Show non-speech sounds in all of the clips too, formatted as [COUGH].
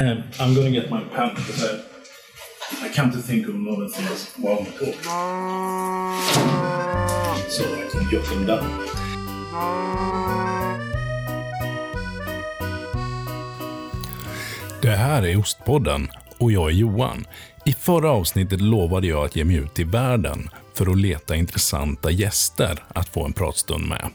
Um, I'm gonna get my pen because uh, I, I come to think of another thing of things while we talk. So I can jot them down. Det här är Ostpodden och jag är Johan. I förra avsnittet lovade jag att ge mig ut i världen för att leta intressanta gäster att få en pratstund med.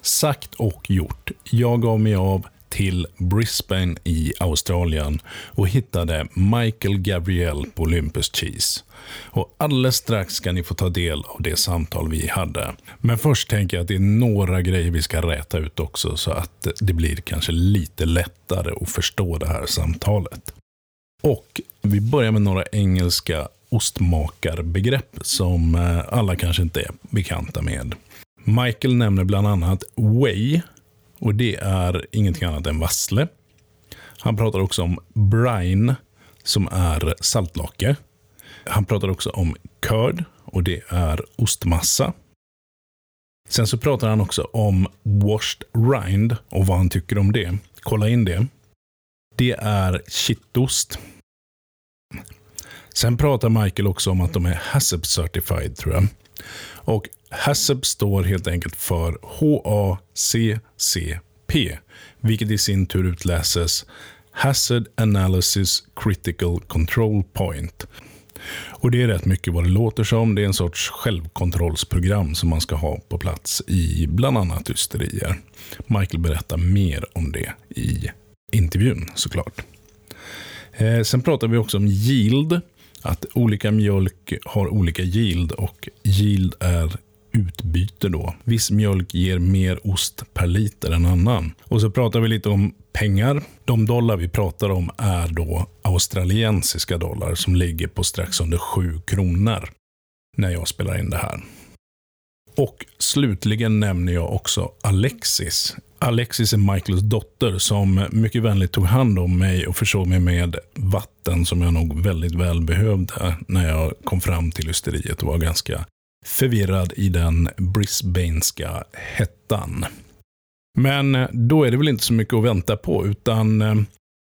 Sagt och gjort. Jag gav mig av till Brisbane i Australien och hittade Michael Gabriel på Olympus Cheese. Och alldeles strax ska ni få ta del av det samtal vi hade. Men först tänker jag att det är några grejer vi ska räta ut också så att det blir kanske lite lättare att förstå det här samtalet. Och vi börjar med några engelska ostmakarbegrepp som eh, alla kanske inte är bekanta med. Michael nämner bland annat ”way” och det är ingenting annat än vassle. Han pratar också om brine som är saltlake. Han pratar också om curd och det är ostmassa. Sen så pratar han också om washed rind och vad han tycker om det. Kolla in det. Det är kittost. Sen pratar Michael också om att de är HACCP certified tror jag. Och HACCP står helt enkelt för HACCP, vilket i sin tur utläses Hazard Analysis Critical Control Point. Och Det är rätt mycket vad det låter som. Det är en sorts självkontrollsprogram som man ska ha på plats i bland annat ysterier. Michael berättar mer om det i intervjun såklart. Eh, sen pratar vi också om yield. Att olika mjölk har olika yield och yield är utbyte då. Viss mjölk ger mer ost per liter än annan. Och så pratar vi lite om pengar. De dollar vi pratar om är då australiensiska dollar som ligger på strax under 7 kronor när jag spelar in det här. Och slutligen nämner jag också Alexis. Alexis är Michaels dotter som mycket vänligt tog hand om mig och försåg mig med vatten som jag nog väldigt väl behövde när jag kom fram till ysteriet och var ganska förvirrad i den brisbanska hettan. Men eh, då är det väl inte så mycket att vänta på, utan eh,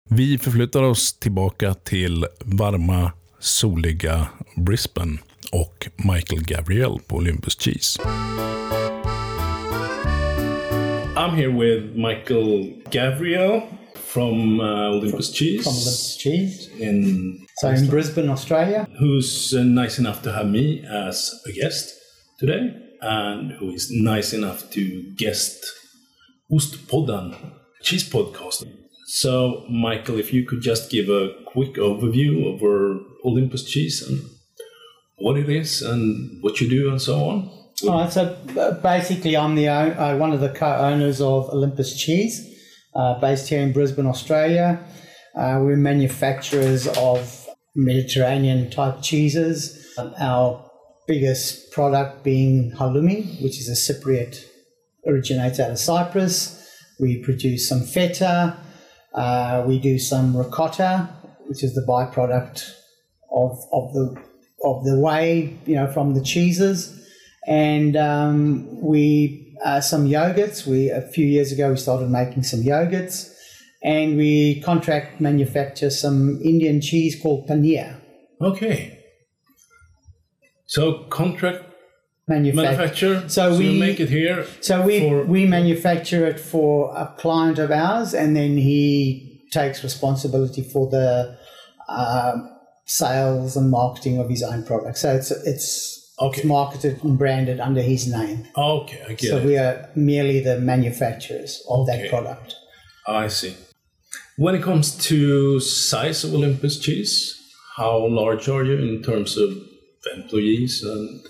vi förflyttar oss tillbaka till varma, soliga Brisbane och Michael Gabriel på Olympus Cheese. I'm here with Michael Gabriel from uh, Olympus Cheese. from Olympus Cheese. in So in Brisbane, Australia. who's uh, nice enough to have me as a guest today, and who is nice enough to guest Ostpodden Cheese Podcast. So, Michael, if you could just give a quick overview over Olympus Cheese and what it is and what you do and so on. Right, so uh, basically, I'm the uh, one of the co-owners of Olympus Cheese, uh, based here in Brisbane, Australia. Uh, we're manufacturers of Mediterranean type cheeses. Um, our biggest product being halloumi, which is a Cypriot, originates out of Cyprus. We produce some feta. Uh, we do some ricotta, which is the byproduct of, of the of the whey, you know, from the cheeses and um, we uh, some yogurts. We a few years ago we started making some yogurts, and we contract manufacture some Indian cheese called paneer. Okay. So, contract Manufacture. manufacturer. So you we- make it here. So we for- we manufacture it for a client of ours, and then he takes responsibility for the um sales and marketing of his own product. So it's it's. Okay. It's marketed and branded under his name. Okay, I get So it. we are merely the manufacturers of Okay. that product. I see. When it comes to size of Olympus cheese, how large are you in terms of employees and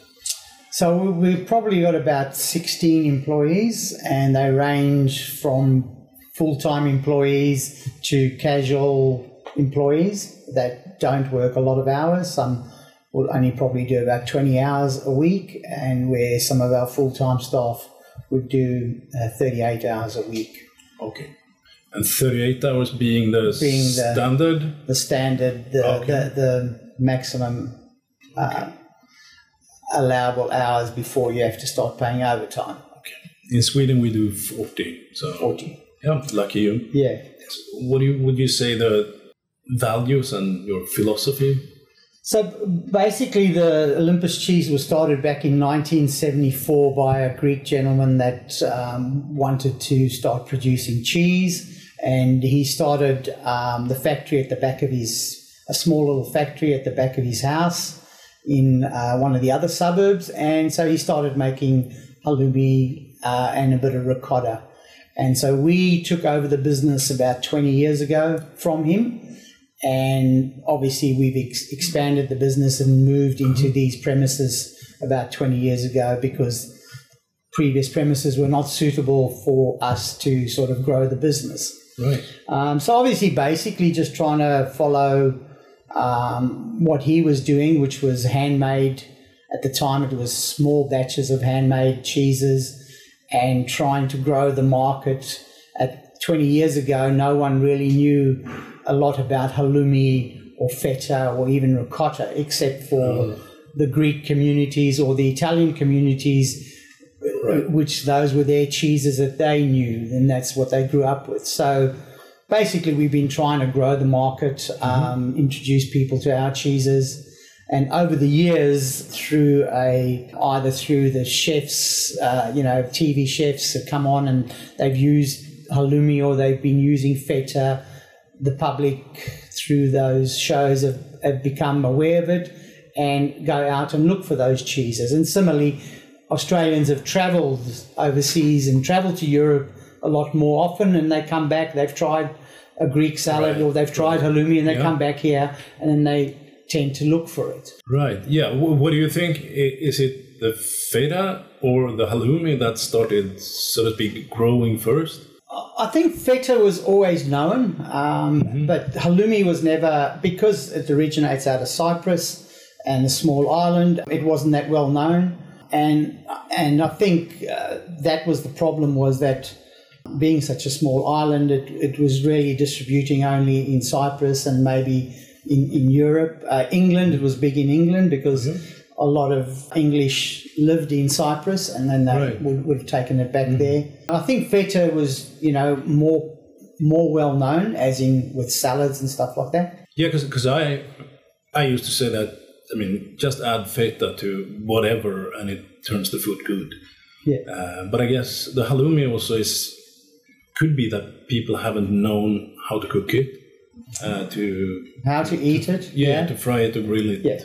So we- we've probably got about 16 employees, and they range from full-time employees to casual employees that don't work a lot of hours. Some will only probably do about 20 hours a week, and where some of our full-time staff would do uh, 38 hours a week. okay. And 38 hours being the Being the- standard? The standard, the, Okay. the, the maximum uh, allowable hours before you have to start paying overtime. Okay. In Sweden we do 40. So 40. yeah, lucky you. Yeah. What do you, would you say the values and your philosophy? So basically, the Olympus cheese was started back in 1974 by a Greek gentleman that um, wanted to start producing cheese, and he started um, the factory at the back of his a small little factory at the back of his house in uh, one of the other suburbs, and so he started making halloumi uh, and a bit of ricotta. And so we took over the business about 20 years ago from him and obviously we've ex- expanded the business and moved into Mm-hmm. these premises about 20 years ago because previous premises were not suitable for us to sort of grow the business. Right. Um, so obviously, basically, just trying to follow um, what he was doing, which was handmade. At the time, it was small batches of handmade cheeses, and trying to grow the market. At 20 years ago, no one really knew a lot about halloumi or feta or even ricotta, except for the Greek communities or the Italian communities which those were their cheeses that they knew, and that's what they grew up with. So basically, we've been trying to grow the market, um, introduce people to our cheeses. And over the years, through a either through the chefs, uh, you know, TV chefs have come on and they've used halloumi or they've been using feta. The public through those shows have, have become aware of it and go out and look for those cheeses. And similarly, Australians have travelled overseas and travelled to Europe a lot more often, and they come back. They've tried a Greek salad Right. or they've tried halloumi, and they Yeah. come back here, and then they tend to look for it. Right. Yeah. What do you think? Is it the feta or the halloumi that started, so to speak, growing first? I think feta was always known, um, but halloumi was never because it originates out of Cyprus and a small island. It wasn't that well known, and and I think uh, that was the problem was that being such a small island, it, it was really distributing only in Cyprus and maybe in, in Europe. Uh, England, it was big in England because a lot of English lived in Cyprus and then they Right. would, would have taken it back there. I think feta was, you know, more more well known, as in with salads and stuff like that. Yeah, because I I used to say that. I mean, just add feta to whatever, and it turns the food good. Yeah. Uh, but I guess the halloumi also is could be that people haven't known how to cook it, uh, to How to eat it? yeah, to fry it, to grill it. Yeah.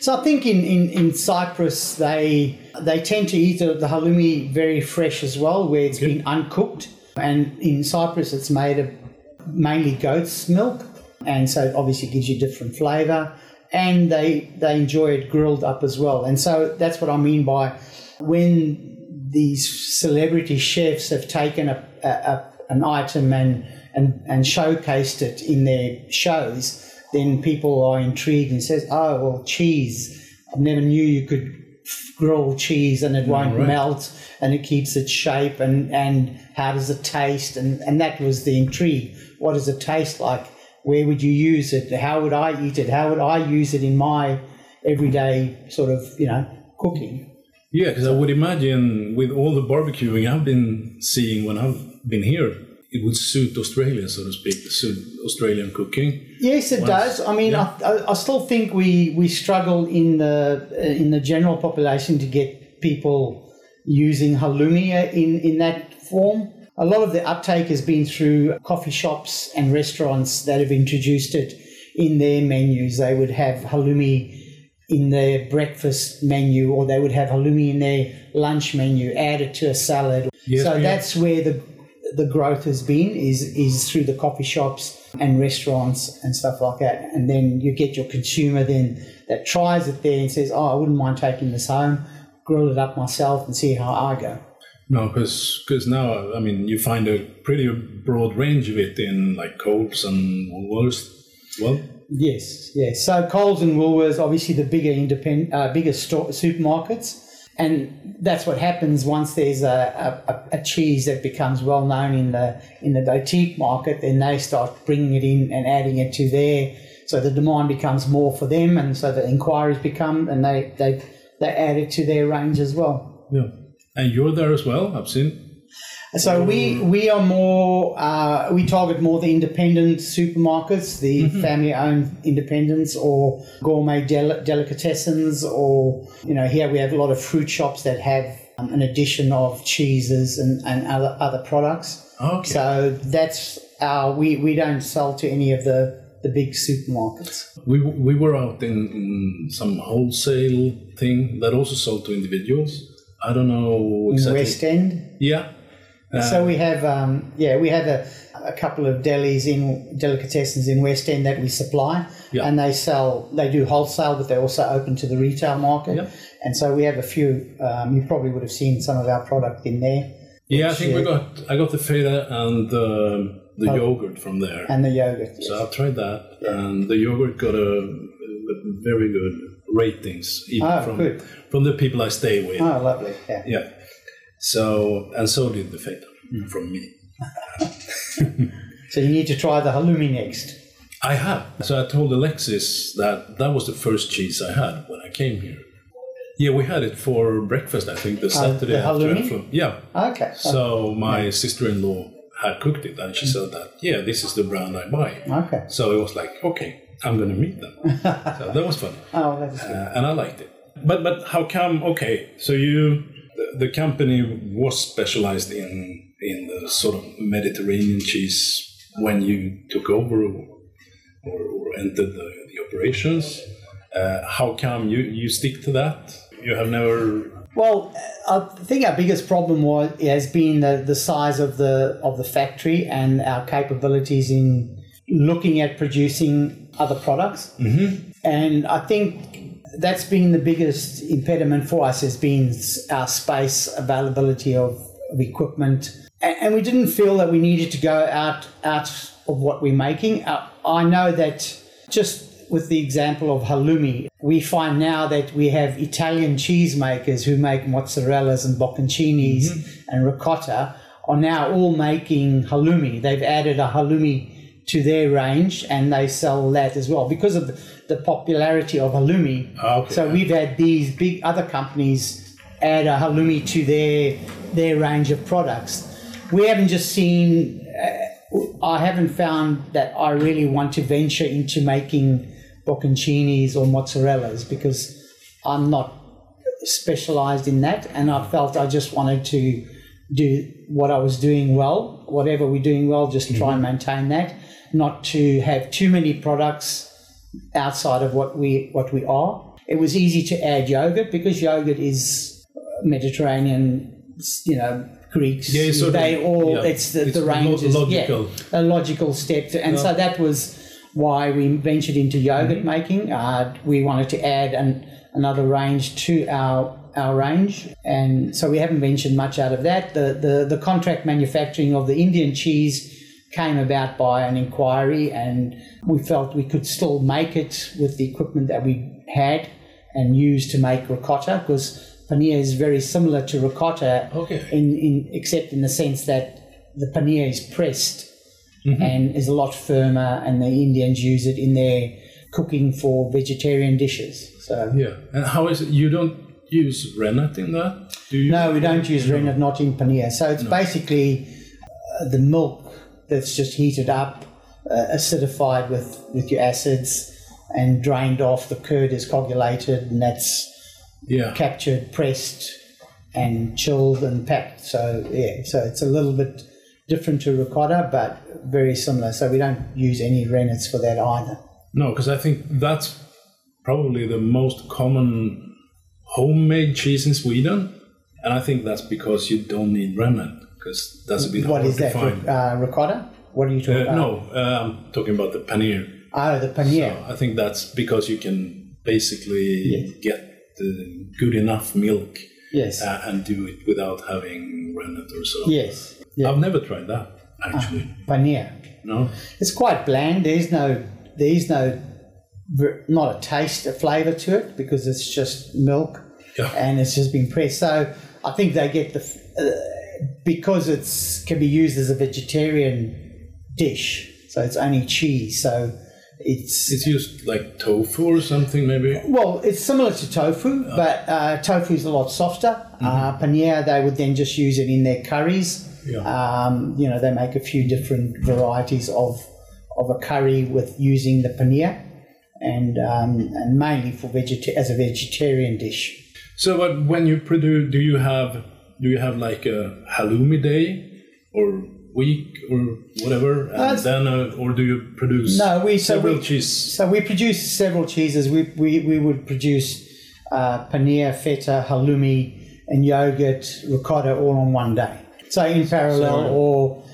So I think in, in, in Cyprus they they tend to eat the, the halloumi very fresh as well, where it's been uncooked. And in Cyprus it's made of mainly goat's milk, and so obviously gives you different flavour. And they they enjoy it grilled up as well. And so that's what I mean by when these celebrity chefs have taken a, a, a an item and, and and showcased it in their shows, then people are intrigued and says, "Oh, well, cheese. I never knew you could grill cheese and it mm, won't right. melt and it keeps its shape and and how does it taste?" And and that was the intrigue. What does it taste like? Where would you use it? How would I eat it? How would I use it in my everyday sort of you know cooking? Yeah, because I would imagine with all the barbecuing I've been seeing when I've been here, it would suit Australia, so to speak, suit Australian cooking. Yes, it Once- does. I mean, yeah. I, I, I still think we we struggle in the uh, in the general population to get people using halloumi in in that form. A lot of the uptake has been through coffee shops and restaurants that have introduced it in their menus. They would have halloumi in their breakfast menu, or they would have halloumi in their lunch menu, added to a salad. Yes, so that's where the the growth has been is is through the coffee shops and restaurants and stuff like that. And then you get your consumer then that tries it there and says, "Oh, I wouldn't mind taking this home, grill it up myself, and see how I go." No, because now I mean you find a pretty broad range of it in like Coles and Woolworths. Well, Yes, yes. So Coles and Woolworths, obviously the bigger independent, uh, bigger store, supermarkets, and that's what happens once there's a, a, a cheese that becomes well known in the in the boutique market. Then they start bringing it in and adding it to their, so the demand becomes more for them, and so the inquiries become, and they they they add it to their range as well. yeah. And you're there as well. I've seen. So we we are more uh, we target more the independent supermarkets, the family-owned independents, or gourmet del- delicatessens, or you know here we have a lot of fruit shops that have um, an addition of cheeses and, and other other products. Okay. So that's our we, we don't sell to any of the the big supermarkets. We, we were out in, in some wholesale thing that also sold to individuals. I don't know In exactly. West End, Yeah. So we have, um, yeah, we have a, a couple of delis in delicatessens in West End that we supply, Yeah. and they sell. They do wholesale, but they're also open to the retail market. Yeah. And so we have a few. Um, you probably would have seen some of our product in there, yeah, I think we uh, got I got the feta and um, the yogurt from there. and the yogurt. yes. So I tried that, and the yogurt got a, a very good ratings even Oh, from good. from the people I stay with. Oh, lovely. Yeah. Yeah. So and so did the feta Mm. from me. [LAUGHS] So you need to try the halloumi next. I have. So I told Alexis that that was the first cheese I had when I came here. Yeah, we had it for breakfast. I think the Saturday Uh, the after. Yeah. Okay. So my sister-in-law had cooked it, and she said that yeah, this is the brand I buy. Okay. So it was like okay, I'm going to meet them. [LAUGHS] so that was fun, Oh, that's good. uh, and I liked it. But but how come? Okay, so you the, company was specialized in in the sort of Mediterranean cheese when you took over or, or, or entered the, the operations. Uh, how come you you stick to that? You have never. Well, I think our biggest problem was has been the, the size of the of the factory and our capabilities in looking at producing other products. Mm-hmm. And I think that's been the biggest impediment for us has been our space availability of, of equipment, and, and we didn't feel that we needed to go out out of what we're making. Uh, I know that just with the example of halloumi, we find now that we have Italian cheesemakers who make mozzarellas and bocconcinis and ricotta are now all making halloumi. They've added a halloumi to their range and they sell that as well because of the, the popularity of halloumi. Ah, okay. So we've had these big other companies add a halloumi to their their range of products. We haven't just seen. Uh, I haven't found that I really want to venture into making bocconcinis or mozzarellas because I'm not specialized in that, and I felt I just wanted to do what I was doing well, whatever we're doing well, just try and maintain that, not to have too many products outside of what we what we are. It was easy to add yogurt because yogurt is Mediterranean, you know, Greeks. Yeah, sort of- they all yeah, it's the, it's the range is logical. yeah, a logical step, to, and so that was why we ventured into yogurt Mm-hmm. making. Uh, we wanted to add an, another range to our our range, and so we haven't ventured much out of that. The the the contract manufacturing of the Indian cheese came about by an inquiry, and we felt we could still make it with the equipment that we had and use to make ricotta because paneer is very similar to ricotta Okay. in, in except in the sense that the paneer is pressed Mm-hmm. and is a lot firmer, and the Indians use it in their cooking for vegetarian dishes. So Yeah. And how is it? You don't use rennet in that? Do you? no, we don't use rennet, not in paneer. So it's basically uh, the milk that's just heated up, uh, acidified with with your acids, and drained off. The curd is coagulated, and that's Yeah. captured, pressed, and chilled and packed. So yeah, so it's a little bit different to ricotta, but very similar. So we don't use any rennets for that either. No, because I think that's probably the most common homemade cheese in Sweden, and I think that's because you don't need rennet because that's a bit What is that? Uh, ricotta? What are you talking Uh, about? no, uh, I'm talking about the paneer. Oh, the paneer. I think that's because you can basically Yes. get the good enough milk yes. uh, and do it without having rennet or so. yes. Yeah. I've never tried that actually. Paneer. No. It's quite bland. There's no, there's no, not a taste, a flavour to it because it's just milk Yeah. and it's just been pressed. So I think they get the, uh, because it's can be used as a vegetarian dish. So it's only cheese. So it's It's used like tofu or something, maybe. well, it's similar to tofu, but uh, tofu is a lot softer. Uh, paneer, they would then just use it in their curries. Yeah. Um, you know, they make a few different varieties of of a curry with using the paneer, and um, and mainly for vegeta- as a vegetarian dish. So, but when you produce, do you have do you have like a halloumi day or week or whatever, and That's- then uh, or do you produce No, we so several we, cheese? So we produce several cheeses. We we, we would produce uh, paneer, feta, halloumi, and yogurt, ricotta all on one day. So in parallel, So- or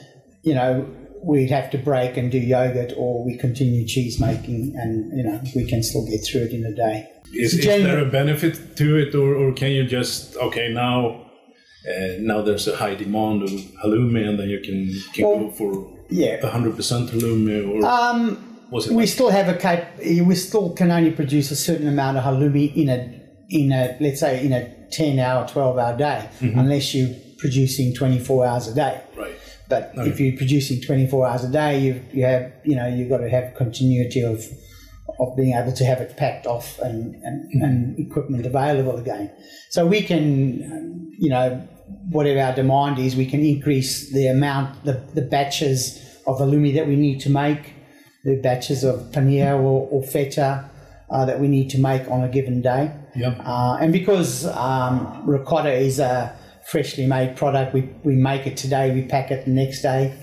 you know, we'd have to break and do yogurt, or we continue cheese making, and you know, we can still get through it in a day. Is, So is there a benefit to it, or, or can you just okay now? Uh, now there's a high demand of halloumi, and then you can, can Well, go for Yeah. hundred percent halloumi, or Um, was it? we still have a cap. We still can only produce a certain amount of halloumi in a in a let's say in a ten hour, twelve hour day, unless you're producing twenty four hours a day. right? But if you're producing 24 hours a day, you you have you know you've got to have continuity of of being able to have it packed off and and, and equipment available again. So we can um, you know whatever our demand is, we can increase the amount the the batches of halloumi that we need to make, the batches of paneer or, or feta uh, that we need to make on a given day. Yeah. Uh, and because um, ricotta is a freshly made product, we, we make it today, we pack it the next day.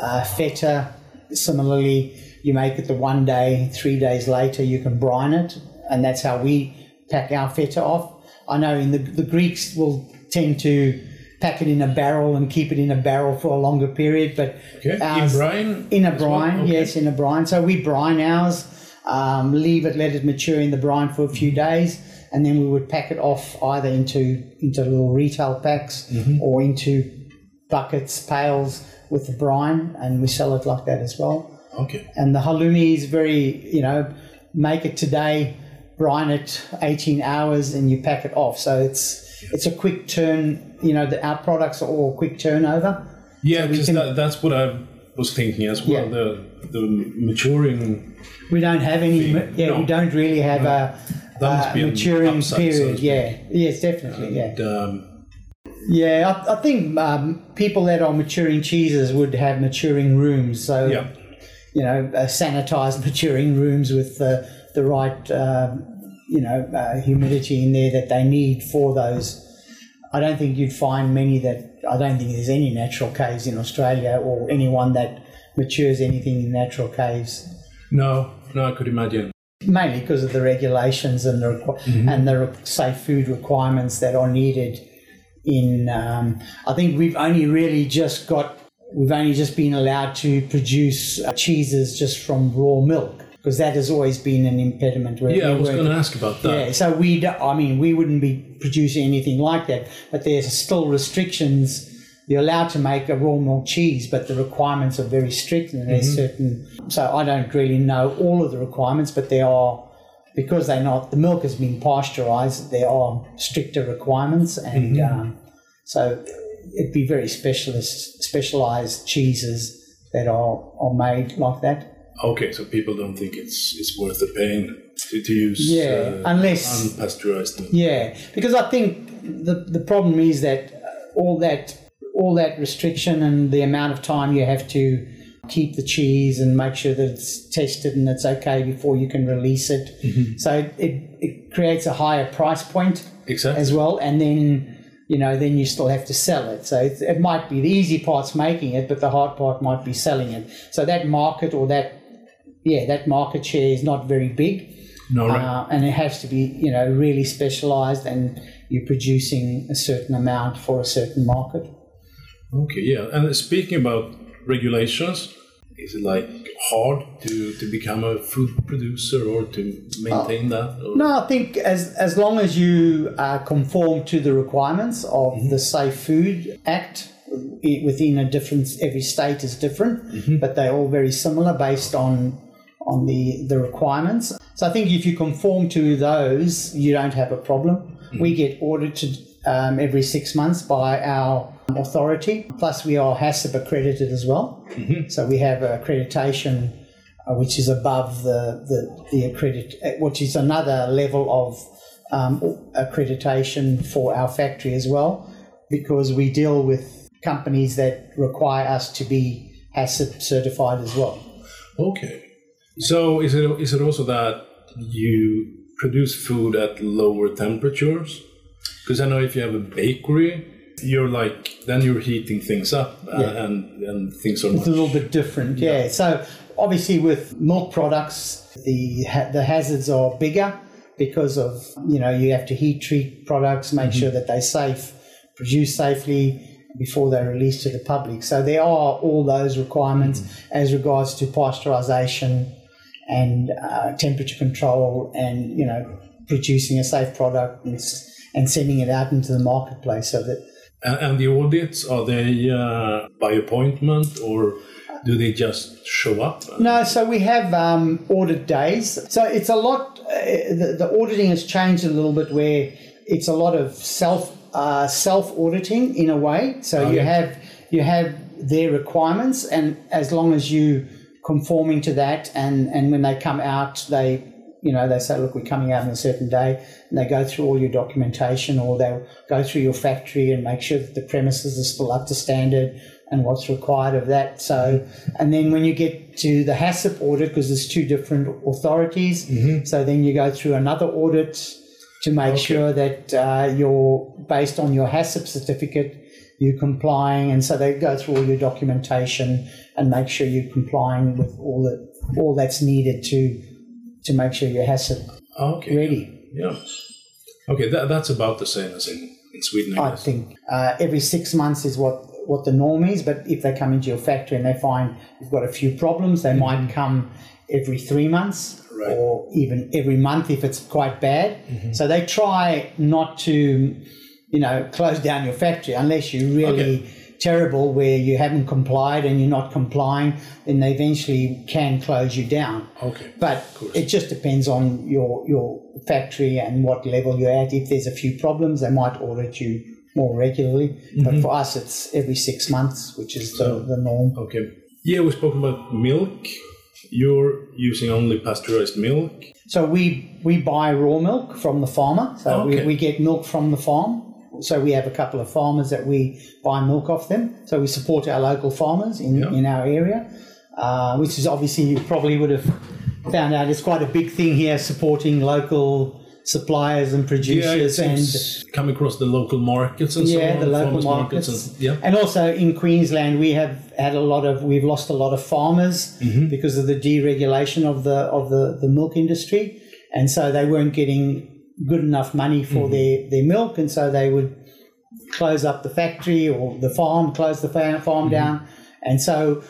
Uh, feta, similarly, you make it the one day, three days later, you can brine it, and that's how we pack our feta off. I know in the, the Greeks will tend to pack it in a barrel and keep it in a barrel for a longer period, but Okay. In brine. in a brine, Okay. yes, in a brine. So we brine ours, um, leave it, let it mature in the brine for a few days, and then we would pack it off either into into little retail packs Mm-hmm. or into buckets, pails with the brine, and we sell it like that as well. Okay. And the halloumi is very, you know, make it today, brine it 18 hours, and you pack it off. So it's it's a quick turn. You know, the, our products are all quick turnover. Yeah, because can- that, that's what I was thinking as well. Yeah. The the maturing. We don't have any. ma- Yeah, we don't really have a, a maturing upside, period. speak. yeah, yes, definitely. Yeah, um, yeah. I, I think um, people that are maturing cheeses would have maturing rooms. So yeah. you know, uh, sanitized [LAUGHS] maturing rooms with the the right um, you know uh, humidity in there that they need for those. I don't think you'd find many that. I don't think there's any natural caves in Australia or anyone that matures anything in natural caves. No, no, I could imagine. mainly because of the regulations and the requ- and the re- safe food requirements that are needed. In um, I think we've only really just got we've only just been allowed to produce uh, cheeses just from raw milk because that has always been an impediment. Where Yeah, I was going to ask about that. yeah, so we, I mean, we wouldn't be producing anything like that, but there's still restrictions. You're allowed to make a raw milk cheese, but the requirements are very strict, and there's certain. So I don't really know all of the requirements, but there are because they're not. The milk has been pasteurized. There are stricter requirements, and um, so it'd be very specialist, specialized cheeses that are are made like that. Okay, so people don't think it's it's worth the pain to, to use Yeah, uh, unless- unpasteurized milk. Yeah, because I think the the problem is that all that all that restriction and the amount of time you have to keep the cheese and make sure that it's tested and it's okay before you can release it. So it, it creates a higher price point Exactly. as well, and then you know then you still have to sell it. So it, it might be the easy part's making it, but the hard part might be selling it. So that market or that yeah that market share is not very big. no, right. Uh, and it has to be, you know, really specialized, and you're producing a certain amount for a certain market. Okay, yeah. And speaking about regulations, is it like hard to, to become a food producer or to maintain that? Or? No, I think as as long as you uh, conform to the requirements of the Safe Food Act, within a different, every state is different, but they're all very similar based on on the the requirements. So I think if you conform to those, you don't have a problem. We get audited um, every six months by our authority. Plus, we are HACCP accredited as well. So we have accreditation uh, which is above the the, the accredit, uh, which is another level of um, accreditation for our factory as well, because we deal with companies that require us to be HACCP certified as well. Okay. So is it is it also that you produce food at lower temperatures? Because I know if you have a bakery, you're like then you're heating things up uh, Yeah. and and things are It's much, a little bit different, yeah. So obviously, with milk products, the ha- the hazards are bigger because of you know you have to heat treat products, make sure that they're safe, produce safely before they're released to the public. So there are all those requirements as regards to pasteurization and uh, temperature control, and you know producing a safe product and, and sending it out into the marketplace so that and, and the audits are they uh, by appointment or do they just show up? No, so we have um, audit days. So it's a lot. Uh, the, the auditing has changed a little bit, where it's a lot of self uh, self auditing in a way. So Oh, you have you have their requirements, and as long as you conforming to that, and and when they come out, they you know they say, look, we're coming out on a certain day, and they go through all your documentation, or they'll go through your factory and make sure that the premises are still up to standard and what's required of that. So, and then when you get to the HACCP audit, because there's two different authorities, so then you go through another audit to make sure that uh, you're based on your HACCP certificate, you're complying, and so they go through all your documentation and make sure you're complying with all that all that's needed to to make sure your HACCP Okay. ready. Yeah. Okay, that, that's about the same as in, in Sweden, I I think uh, every six months is what what the norm is. But if they come into your factory and they find you've got a few problems, they might come every three months Right. or even every month if it's quite bad. So they try not to, you know, close down your factory unless you're really terrible where you haven't complied and you're not complying. Then they eventually can close you down. Okay. But it just depends on your your factory and what level you're at. If there's a few problems, they might audit you more regularly. But mm-hmm. for us, it's every six months, which is the, the norm. Okay. Yeah, we spoke about milk. You're using only pasteurized milk. So we we buy raw milk from the farmer. So Okay. we, we get milk from the farm. So we have a couple of farmers that we buy milk off them. So we support our local farmers in, Yeah. in our area, uh, which is obviously you probably would have found out it's quite a big thing here, supporting local suppliers and Yeah, producers and come across the local markets and so yeah, on. the local farmers markets. and, yeah. And also in Queensland, we have had a lot of we've lost a lot of farmers Mm-hmm. because of the deregulation of the of the, the milk industry, and so they weren't getting good enough money for Mm-hmm. their, their milk, and so they would close up the factory or the farm, close the farm Mm-hmm. down, and so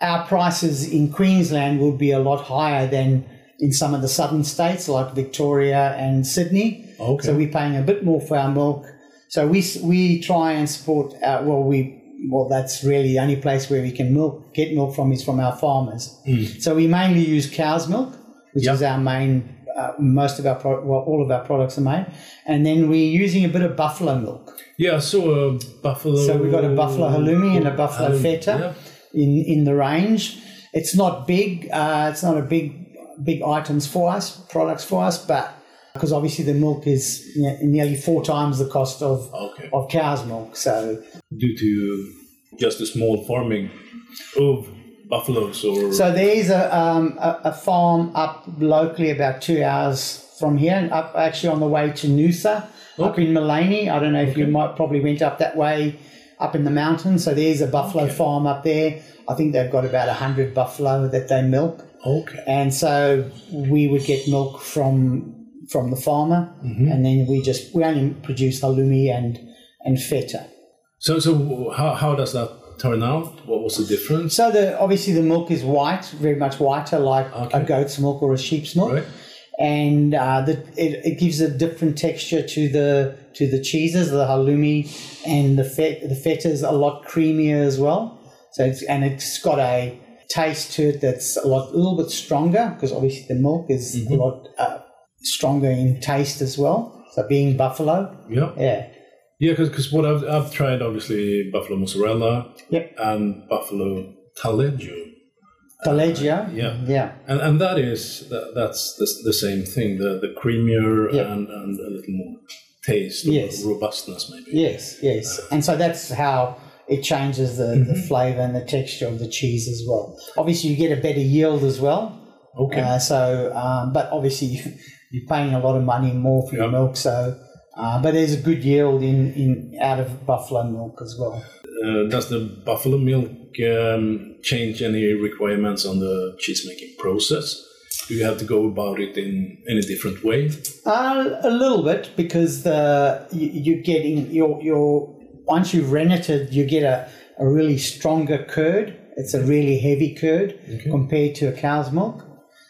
our prices in Queensland would be a lot higher than in some of the southern states like Victoria and Sydney. Okay. So we're paying a bit more for our milk. So we we try and support. Our, well, we well that's really the only place where we can milk get milk from is from our farmers. So we mainly use cow's milk, which Yep. is our main. Uh, most of our pro- well, all of our products are made, and then we're using a bit of buffalo milk. Yeah, I saw a buffalo. So we've got a buffalo halloumi and a buffalo Halloumi, feta yeah. in in the range. It's not big. Uh, it's not a big big items for us, products for us, but because obviously the milk is ne- nearly four times the cost of Okay. of cow's milk. So Due to just the small farming of buffaloes or. so there is a um, a, a farm up locally about two hours from here, and up actually on the way to Noosa, up in Maleny. I don't know if you might probably went up that way. Up in the mountains, so there's a buffalo farm up there. I think they've got about hundred buffalo that they milk. okay. and so we would get milk from from the farmer, Mm-hmm. and then we just we only produce halloumi and and feta. So, so how, how does that turn out? What was the difference? So the obviously the milk is white, very much whiter, like Okay. a goat's milk or a sheep's milk, Right. and uh, the, it, it gives a different texture to the to the cheeses, the halloumi, and the fet, the feta is a lot creamier as well. So it's and it's got a taste to it that's a lot a little bit stronger because obviously the milk is Mm-hmm. a lot uh, stronger in taste as well. So being buffalo, Yeah. yeah, Yeah, because what I've, I've tried, obviously, buffalo mozzarella Yep. and buffalo taleggio. Taleggio. Yeah. Yeah. And, and that is that, that's the, the same thing. The the creamier Yeah. and, and a little more taste, Yes. robustness maybe. Yes, yes. And so that's how it changes the, the flavour and the texture of the cheese as well. Obviously, you get a better yield as well. Okay. Uh, so, um, but obviously, you, [LAUGHS] you're paying a lot of money more for your milk. So, uh, but there's a good yield in, in out of buffalo milk as well. Uh, does the buffalo milk um, change any requirements on the cheese making process? Do you have to go about it in any different way? Uh, a little bit because the you, you're getting your your once you've renneted, you get a, a really stronger curd. It's a really heavy curd compared to a cow's milk.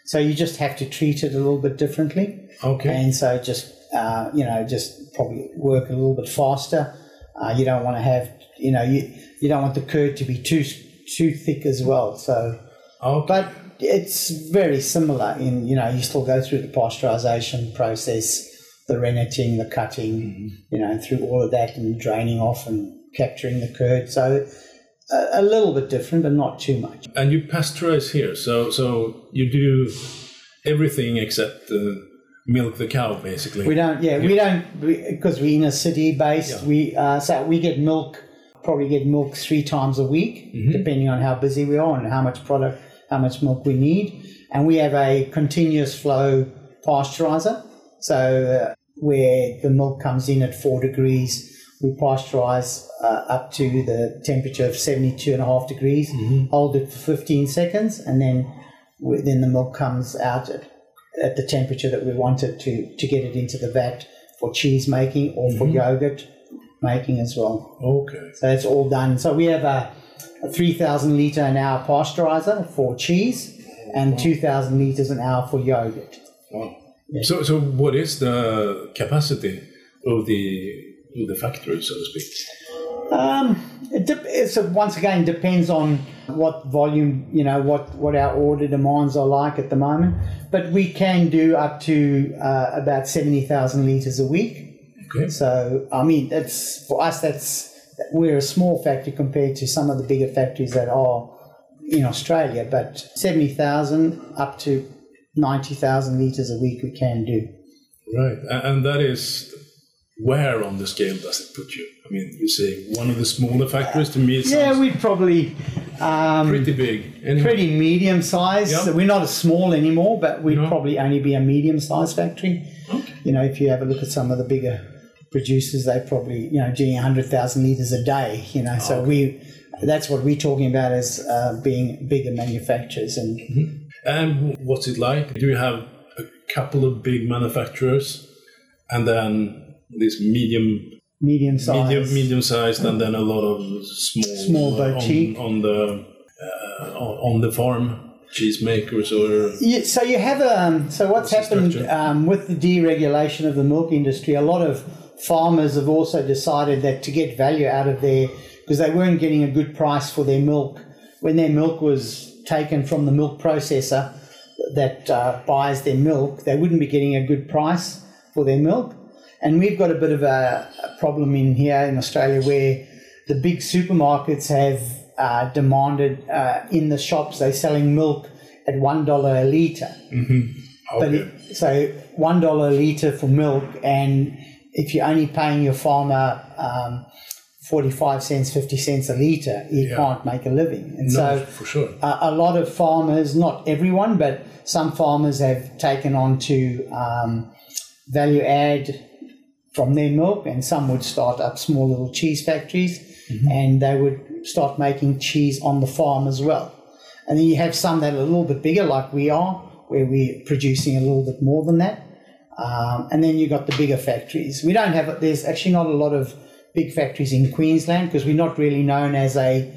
So you just have to treat it a little bit differently. Okay. and so just uh, you know just probably work a little bit faster. Uh, you don't want to have you know you you don't want the curd to be too too thick as well. So, okay. but it's very similar in you know you still go through the pasteurization process, the renneting, the cutting, you know, through all of that and draining off and capturing the curd. So. A, a little bit different, but not too much. And you pasteurize here, so so you do everything except uh, milk the cow, basically. We don't, yeah, we don't because we, are in a city based. Yeah. We uh, so we get milk, probably get milk three times a week, Mm-hmm. depending on how busy we are and how much product, how much milk we need. And we have a continuous flow pasteurizer, so uh, where the milk comes in at four degrees, we pasteurize uh, up to the temperature of 72 and a half degrees, Mm-hmm. hold it for 15 seconds, and then then the milk comes out at, at the temperature that we want it to to get it into the vat for cheese making or for yogurt making as well. Okay. So it's all done. So we have a, a 3,000 litre an hour pasteurizer for cheese and 2,000 litres an hour for yogurt. Wow. So so what is the capacity of the of the factory, so to speak? Um, it de- once again depends on what volume, you know, what, what our order demands are like at the moment. But we can do up to uh, about 70,000 litres a week. Okay. So, I mean, that's for us, that's we're a small factory compared to some of the bigger factories that are in Australia. But 70,000 up to 90,000 litres a week we can do. Right. And that is where on the scale does it put you? I mean, you say one of the smaller factories to me Yeah, we'd probably. Um, pretty big. Anyway. pretty medium size. Yeah. So we're not a small anymore, but we'd No. probably only be a medium sized factory. You know, if you have a look at some of the bigger producers, they probably you know doing hundred thousand liters a day. You know, so we that's what we're talking about as uh, being bigger manufacturers. And And what's it like? Do you have a couple of big manufacturers and then this medium medium size. medium medium sized and then a lot of small Small uh, boutique. on, on the uh, on on the farm cheesemakers or Yeah, so you have um, so what's What's happened um, with the deregulation of the milk industry? A lot of farmers have also decided that to get value out of their because they weren't getting a good price for their milk when their milk was taken from the milk processor that uh, buys their milk, they wouldn't be getting a good price for their milk. And we've got a bit of a, a problem in here in Australia where the big supermarkets have uh, demanded uh, in the shops they're selling milk at one dollar a liter. But okay. it, so one dollar a liter for milk, and if you're only paying your farmer um, forty-five cents, fifty cents a liter, you Yeah. can't make a living. And no, so for sure. a, a lot of farmers, not everyone, but some farmers have taken on to um, value add from their milk, and some would start up small little cheese factories, and they would start making cheese on the farm as well. And then you have some that are a little bit bigger, like we are, where we're producing a little bit more than that. Um, and then you got the bigger factories. We don't have. There's actually not a lot of big factories in Queensland because we're not really known as a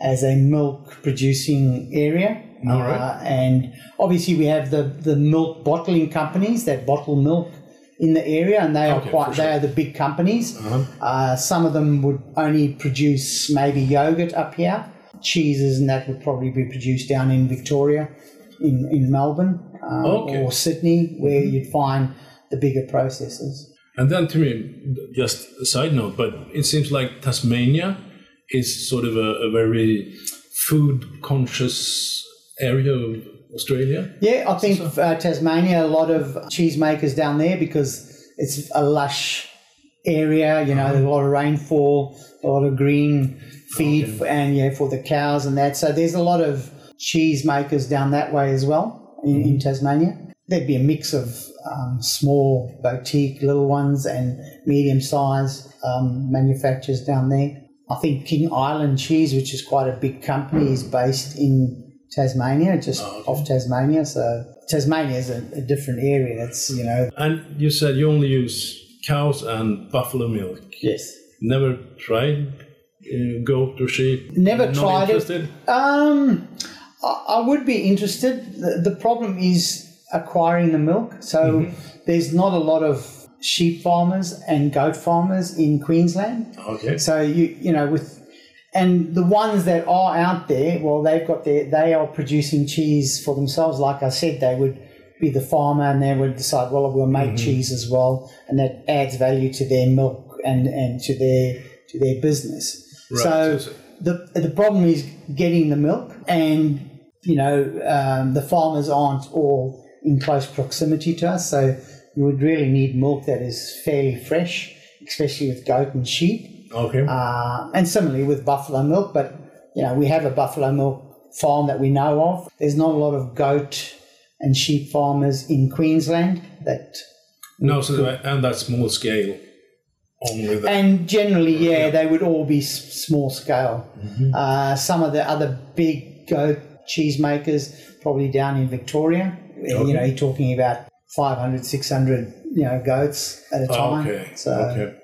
as a milk producing area. All right. Uh, and obviously, we have the, the milk bottling companies that bottle milk in the area, and they are quite for they are the big companies. Uh-huh. Uh, some of them would only produce maybe yogurt up here, cheeses, and that would probably be produced down in Victoria, in in Melbourne um, Okay. or Sydney, where you'd find the bigger processors. And then to me, just a side note, but it seems like Tasmania is sort of a, a very food conscious area of Australia? Yeah, I think uh, Tasmania, a lot of cheesemakers down there because it's a lush area. You know, there's a lot of rainfall, a lot of green feed, for, and yeah, for the cows and that. So there's a lot of cheesemakers down that way as well in, in Tasmania. There'd be a mix of um, small boutique little ones and medium sized um, manufacturers down there. I think King Island Cheese, which is quite a big company, is based in Tasmania, just Oh, okay. off Tasmania. So Tasmania is a, a different area. It's you know And you said you only use cows and buffalo milk. yes. Never tried uh, goat or sheep? Never Not tried interested? it. Um, I, I would be interested. The, the problem is acquiring the milk. So Mm-hmm. there's not a lot of sheep farmers and goat farmers in Queensland. Okay. So you you know with and the ones that are out there, well, they've got their they are producing cheese for themselves. Like I said, they would be the farmer and they would decide, well, we'll make cheese as well, and that adds value to their milk and and to their to their business. Right, So so- the the problem is getting the milk, and you know um, the farmers aren't all in close proximity to us, so you would really need milk that is fairly fresh, especially with goat and sheep, Okay. uh, and similarly with buffalo milk. But you know we have a buffalo milk farm that we know of. There's not a lot of goat and sheep farmers in Queensland that no, so and that small scale only that. And generally, yeah, they would all be s- small scale. Uh, some of the other big goat cheese makers, probably down in Victoria, you know, you're talking about 500, 600, you know, goats at a time. okay. So okay.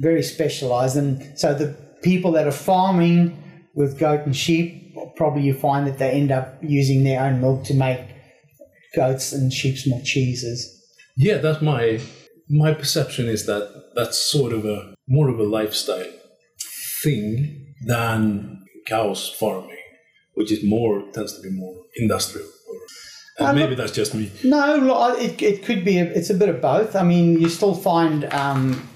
Very specialized. And so the people that are farming with goat and sheep, probably you find that they end up using their own milk to make goats and sheep's milk cheeses. Yeah, that's my my perception is that that's sort of a more of a lifestyle thing than cows farming, which is more tends to be more industrial. Or, Um, maybe that's just me. No, it, it could be. A, it's a bit of both. I mean, you still find um,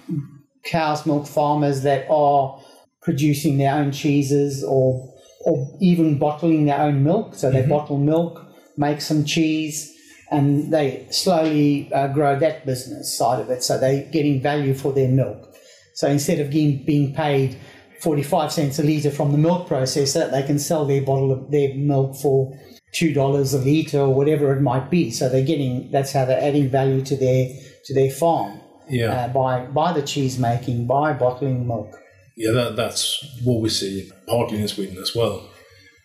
cow's milk farmers that are producing their own cheeses or or even bottling their own milk. So they bottle milk, make some cheese, and they slowly uh, grow that business side of it. So they're getting value for their milk. So instead of being, being paid 45 cents a litre from the milk processor, they can sell their bottle of their milk for $2 a litre or whatever it might be. So they're getting, that's how they're adding value to their, to their farm Yeah, uh, by, by the cheese making, by bottling milk. yeah, that, that's what we see partly in Sweden as well,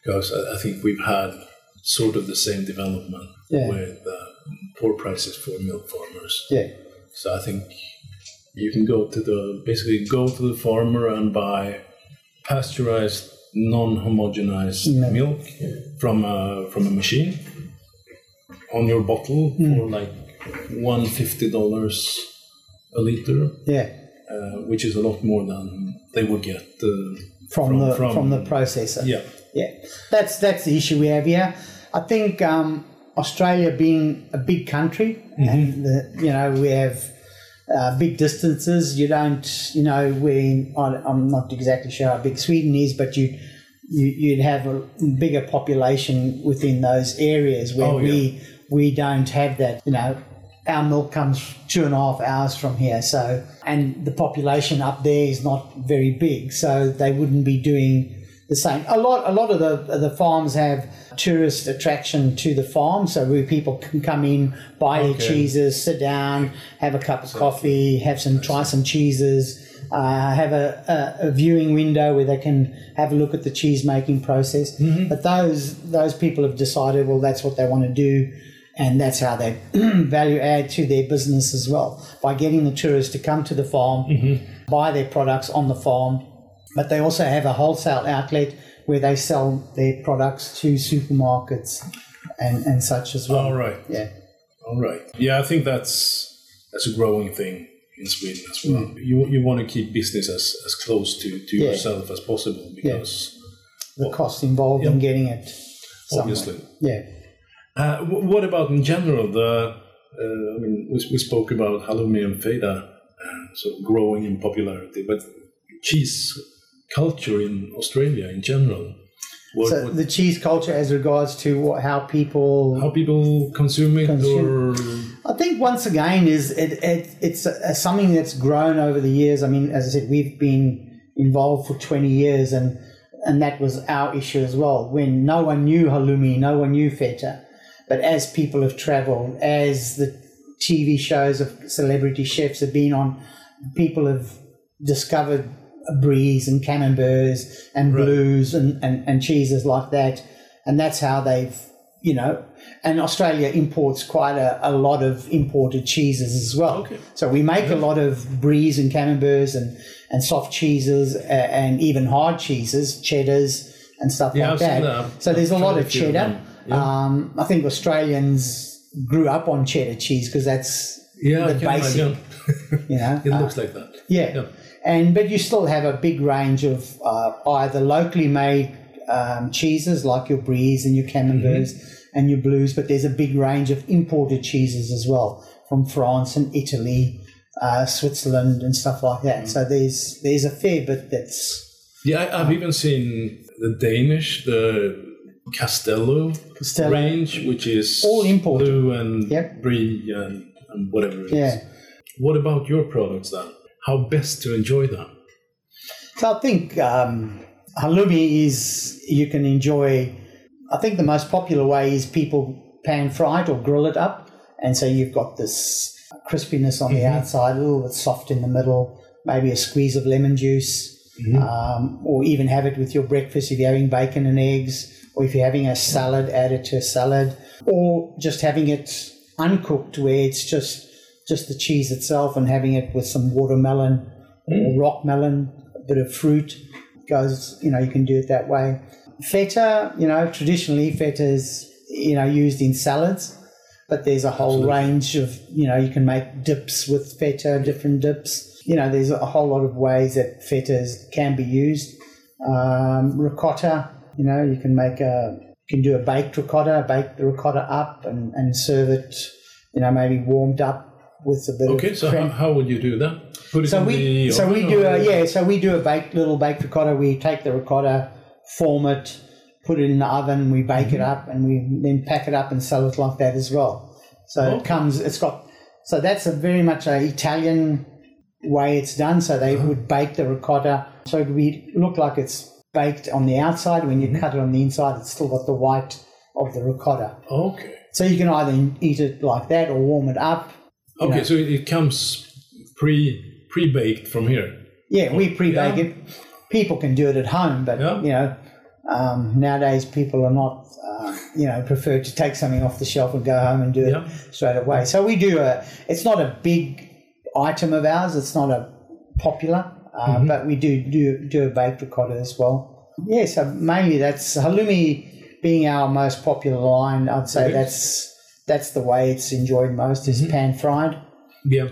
because I, I think we've had sort of the same development Yeah. with uh, poor prices for milk farmers. Yeah. So I think you can go to the basically go to the farmer and buy pasteurized, non-homogenized Milk. milk from a from a machine on your bottle Mm. for like one fifty dollars a liter, Yeah. uh, which is a lot more than they would get uh, From, the, from- from the processor. yeah. Yeah, that's that's the issue we have here. I think um, Australia being a big country, and the, you know we have uh, big distances. You don't, you know, we I'm not exactly sure how big Sweden is, but you, you you'd have a bigger population within those areas where Oh, yeah. we we don't have that. You know, our milk comes two and a half hours from here, so and the population up there is not very big, so they wouldn't be doing the same. A lot, a lot of the the farms have tourist attraction to the farm, so where people can come in, buy their cheeses, sit down, have a cup of coffee, have some, try some cheeses, uh, have a, a, a viewing window where they can have a look at the cheese making process. But those those people have decided, well, that's what they want to do. And that's how they [CLEARS THROAT] value add to their business as well by getting the tourists to come to the farm, buy their products on the farm, but they also have a wholesale outlet where they sell their products to supermarkets and, and such as well. All right. Yeah. All right. Yeah, I think that's that's a growing thing in Sweden as well. You you want to keep business as, as close to, to Mm. Yeah. yourself as possible because The cost involved in getting it. somewhere. obviously. Yeah. Uh, what about in general? The uh, I mean, we, we spoke about halloumi and feta uh, sort of growing in popularity, but cheese culture in Australia in general. What, so what- the cheese culture as regards to what, how people how people consume it, Consume- or I think once again is it, it it's uh something that's grown over the years. I mean, as I said, we've been involved for twenty years, and and that was our issue as well. When no one knew halloumi, no one knew feta, but as people have travelled, as the TV shows of celebrity chefs have been on, people have discovered bries and camemberts and Right. blues and, and, and cheeses like that, and that's how they've you know, and Australia imports quite a, a lot of imported cheeses as well. Okay. So we make a lot of bries and camemberts and, and soft cheeses uh, and even hard cheeses, cheddars and stuff Yeah, like that. that. So there's a lot of cheddar. them. Yeah. Um, I think Australians grew up on cheddar cheese because that's yeah, the basic, you know. [LAUGHS] it uh, looks like that. yeah. Yeah. And but you still have a big range of uh, either locally made um, cheeses like your bries and your camemberts and your blues, but there's a big range of imported cheeses as well from France and Italy, uh, Switzerland and stuff like that. So there's there's a fair bit that's Yeah, I, I've even seen the Danish, the Castello, Castello. range, which is All imported. blue and Yep. brie and, and whatever it is. yeah. What about your products then? How best to enjoy them? So I think um, halloumi is you can enjoy. I think the most popular way is people pan fry it or grill it up, and so you've got this crispiness on the outside, a little bit soft in the middle, maybe a squeeze of lemon juice, um, or even have it with your breakfast if you're having bacon and eggs, or if you're having a salad, add it to a salad, or just having it uncooked where it's just just the cheese itself and having it with some watermelon or rock melon, a bit of fruit goes, you know, you can do it that way. Feta, you know, traditionally feta is, you know, used in salads, but there's a whole range of, you know, you can make dips with feta, different dips. You know, there's a whole lot of ways that feta can be used. Um, ricotta, you know, you can make a, you can do a baked ricotta, bake the ricotta up and, and serve it, you know, maybe warmed up with a bit Okay, of so how, how would you do that? Put it So in we so we do or- a yeah so we do a baked little baked ricotta. We take the ricotta, form it, put it in the oven, we bake Mm-hmm. it up, and we then pack it up and sell it like that as well. So it comes. It's got so that's a very much a Italian way it's done. So they Uh-huh. would bake the ricotta so it would look like it's baked on the outside. When you Mm-hmm. cut it on the inside, it's still got the white of the ricotta. Okay. So you can either eat it like that or warm it up. Okay, know. so it, comes pre pre baked from here. Yeah, we pre-bake Yeah. it. People can do it at home, but Yeah. you know, um, nowadays people are not, uh, you know, prefer to take something off the shelf and go home and do Yeah. it straight away. So we do a. It's not a big item of ours. It's not a popular, uh, Mm-hmm. but we do do do a baked ricotta as well. Yeah, so mainly that's halloumi being our most popular line. I'd say that's that's the way it's enjoyed most is Mm-hmm. pan fried. Yeah,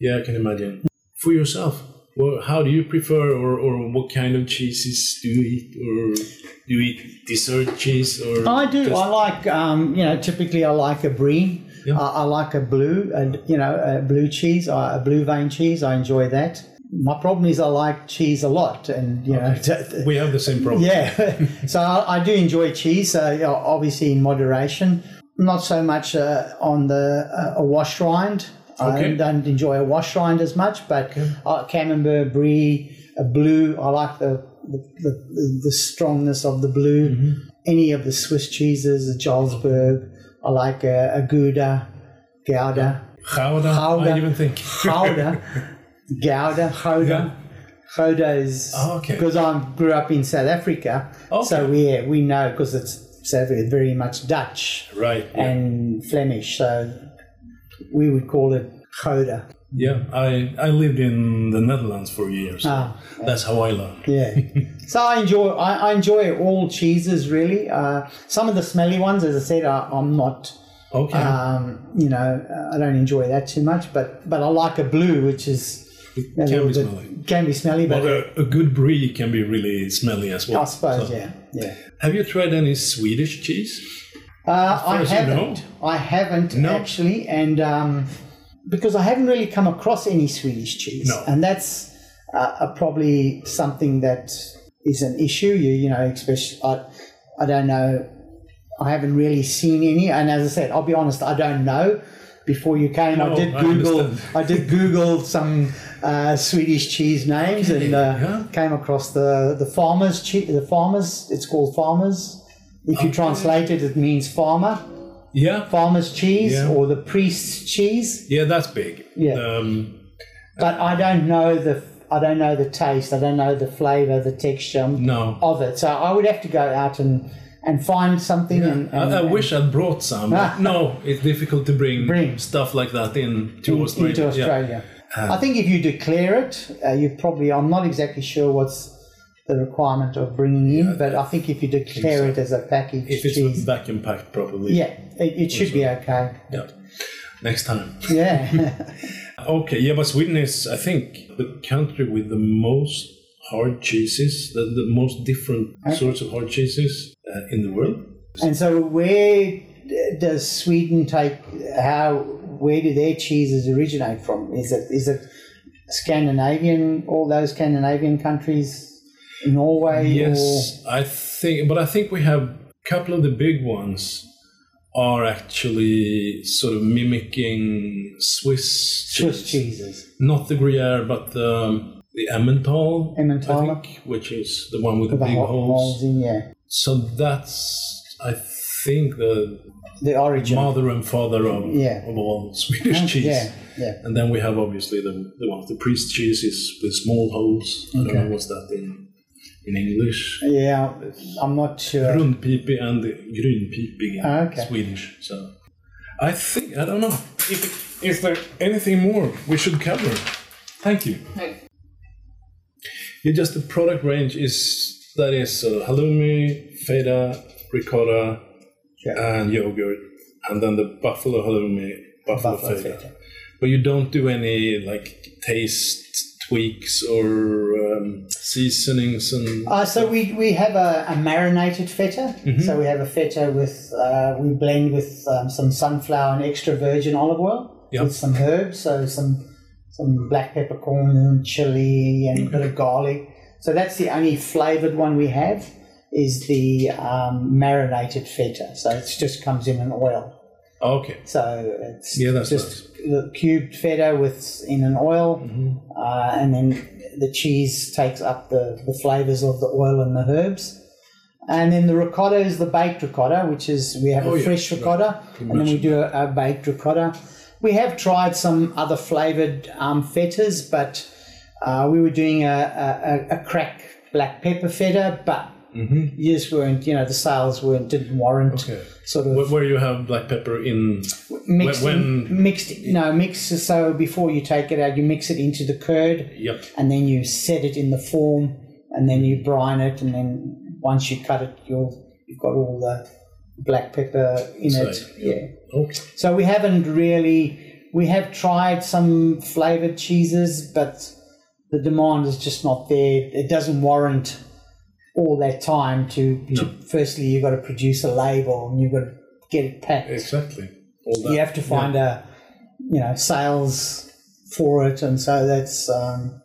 yeah, I can imagine. For yourself, well, how do you prefer, or, or what kind of cheeses do you eat, or do you eat dessert cheese, or I do. just- I like, um, you know, typically I like a brie. Yeah. I, I like a blue, and you know, a blue cheese, uh, a blue vein cheese. I enjoy that. My problem is I like cheese a lot, and you know, [LAUGHS] we have the same problem. yeah. [LAUGHS] so I, I do enjoy cheese. You know, obviously in moderation. Not so much uh, on the uh, a wash rind. Okay. I don't enjoy a wash rind as much, but uh, camembert, brie, a blue. I like the the, the, the strongness of the blue. Mm-hmm. Any of the Swiss cheeses, the Jarlsberg. I like a, a Gouda, Gouda, Gouda, Gouda. I even think. Gouda, [LAUGHS] Gouda, Gouda. Gouda is Oh, okay. because I grew up in South Africa, so we we know because it's South Africa, very much Dutch right. Yeah. and Flemish, so we would call it Gouda. yeah, I I lived in the Netherlands for years. Ah, That's how I learned. Yeah. [LAUGHS] so I enjoy I, I enjoy all cheeses really. Uh, some of the smelly ones, as I said, I, I'm not. Okay. Um, you know, I don't enjoy that too much, but but I like a blue, which is a can be smelly. Can be smelly, but But a, a good brie can be really smelly as well. I suppose, So- yeah, yeah. Have you tried any Swedish cheese? Uh, I as you haven't. I haven't No. actually, and um, because I haven't really come across any Swedish cheese, No. and that's uh, probably something that is an issue. You you know, especially I, I don't know. I haven't really seen any, and as I said, I'll be honest, I don't know. Before you came, I did Google. understand. I did Google some uh, Swedish cheese names and uh, yeah. came across the the farmers cheese. The farmers. It's called farmers. If you translate it, it means farmer. Yeah, Farmer's cheese Yeah. or the priest's cheese. yeah, that's big. Yeah. Um, But I don't know the I don't know the taste. I don't know the flavor, the texture no. of it. So I would have to go out and and find something. And, and, I, I and- wish I'd brought some. [LAUGHS] no, it's difficult to bring, Bring. stuff like that in to in- Australia. into Yeah. Australia. I think if you declare it, uh, you probably. I'm not exactly sure what's the requirement of bringing in, but I think if you declare it as a package If it's cheese, vacuum packed properly. yeah, it, it should be okay. Yeah. Next time. Yeah, [LAUGHS] Okay, yeah, but Sweden is, I think, the country with the most hard cheeses, the, the most different sorts of hard cheeses uh, in the world. and so where does Sweden take? How? Where do their cheeses originate from? Is it is it Scandinavian? All those Scandinavian countries, Norway, Yes, I think, but I think we have a couple of the big ones are actually sort of mimicking Swiss Swiss cheese. cheeses? Not the Gruyere, but the, um, the Emmental, think, which is the one with the, The big ho- holes. holes in, yeah. So that's, I think, the The origin. mother and father of, Yeah. of all Swedish cheese. Yeah, yeah. And then we have obviously the, the one, of the priest cheese is with small holes. I don't know what's that in in English. Yeah, I'm not sure. Rundpipig and grynpipig in Ah, okay. Swedish. So I think I don't know. If, is there anything more we should cover? Thank you. Yeah, just the product range is that is uh, halloumi, feta, ricotta, And yogurt, and then the buffalo halloumi, buffalo, Buffalo feta. feta. But you don't do any like taste tweaks or um, seasonings and Uh, so we, we have a, a marinated feta. Mm-hmm. So we have a feta with uh, we blend with um, some sunflower and extra virgin olive oil Yeah. with some herbs, so some some black peppercorn and chili and a bit of garlic. So that's the only flavored one we have is the um, marinated feta. So it just comes in an oil. okay. So it's Yeah, that's just the cubed feta with in an oil, Mm-hmm. uh, and then the cheese takes up the, the flavors of the oil and the herbs. And then the ricotta is the baked ricotta, which is we have Oh, a yeah, fresh right. ricotta, You and then we do a, a baked ricotta. We have tried some other flavored um, fetas, but uh, we were doing a, a, a- a crack black pepper feta, but you just weren't, you know, the sales weren't didn't warrant Mm-hmm. Okay. sort of Where, you have black pepper in mixed When- in- mixed no mix so before you take it out you mix it into the curd Yep. and then you set it in the form and then you brine it and then once you cut it you'll you've got all the black pepper in it yeah Okay. so we haven't really we have tried some flavored cheeses but the demand is just not there it doesn't warrant all that time to, to firstly you've got to produce a label and you've got to get it packed Exactly. That. you have to find a you know sales for it and so that's um,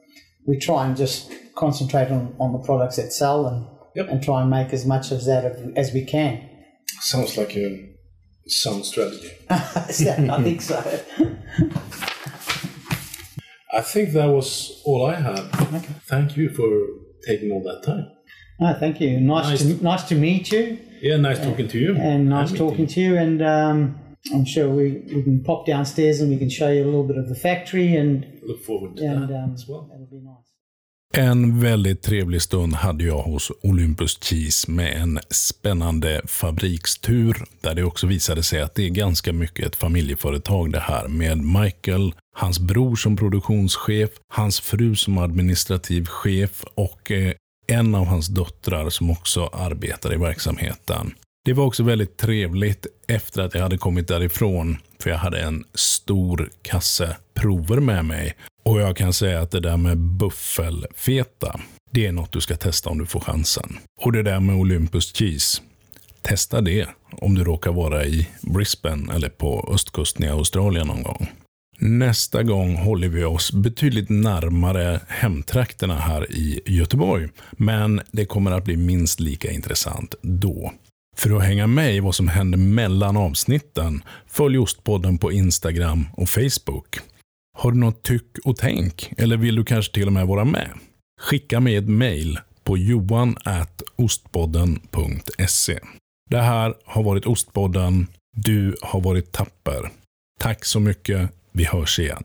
we try and just concentrate on, on the products that sell and Yep. and try and make as much of that as- as we can Sounds like a sound strategy. [LAUGHS] i think so I think that was all I had. Thank you for taking all that time. No thank you nice, Nice. to nice to meet you Yeah, nice talking to you. and nice meeting talking to you and um, i'm sure we, we can pop downstairs and we can show you a little bit of the factory and Look forward to and that um, as well. that'll be nice En väldigt trevlig stund hade jag hos Olympus Cheese med en spännande fabrikstur där det också visade sig att det är ganska mycket ett familjeföretag det här med Michael, hans bror som produktionschef, hans fru som administrativ chef och eh, en av hans döttrar som också arbetar i verksamheten. Det var också väldigt trevligt efter att jag hade kommit därifrån, för jag hade en stor kasse prover med mig. Och jag kan säga att det där med buffelfeta, det är något du ska testa om du får chansen. Och det där med Olympus Cheese, testa det om du råkar vara i Brisbane eller på östkusten i Australien någon gång. Nästa gång håller vi oss betydligt närmare hemtrakterna här i Göteborg. Men det kommer att bli minst lika intressant då. För att hänga med i vad som händer mellan avsnitten, följ Ostpodden på Instagram och Facebook. Har du något tyck och tänk? Eller vill du kanske till och med vara med? Skicka mig ett mail på johan.ostpodden.se. Det här har varit Ostpodden. Du har varit tapper. Tack så mycket. Vi hörs igen.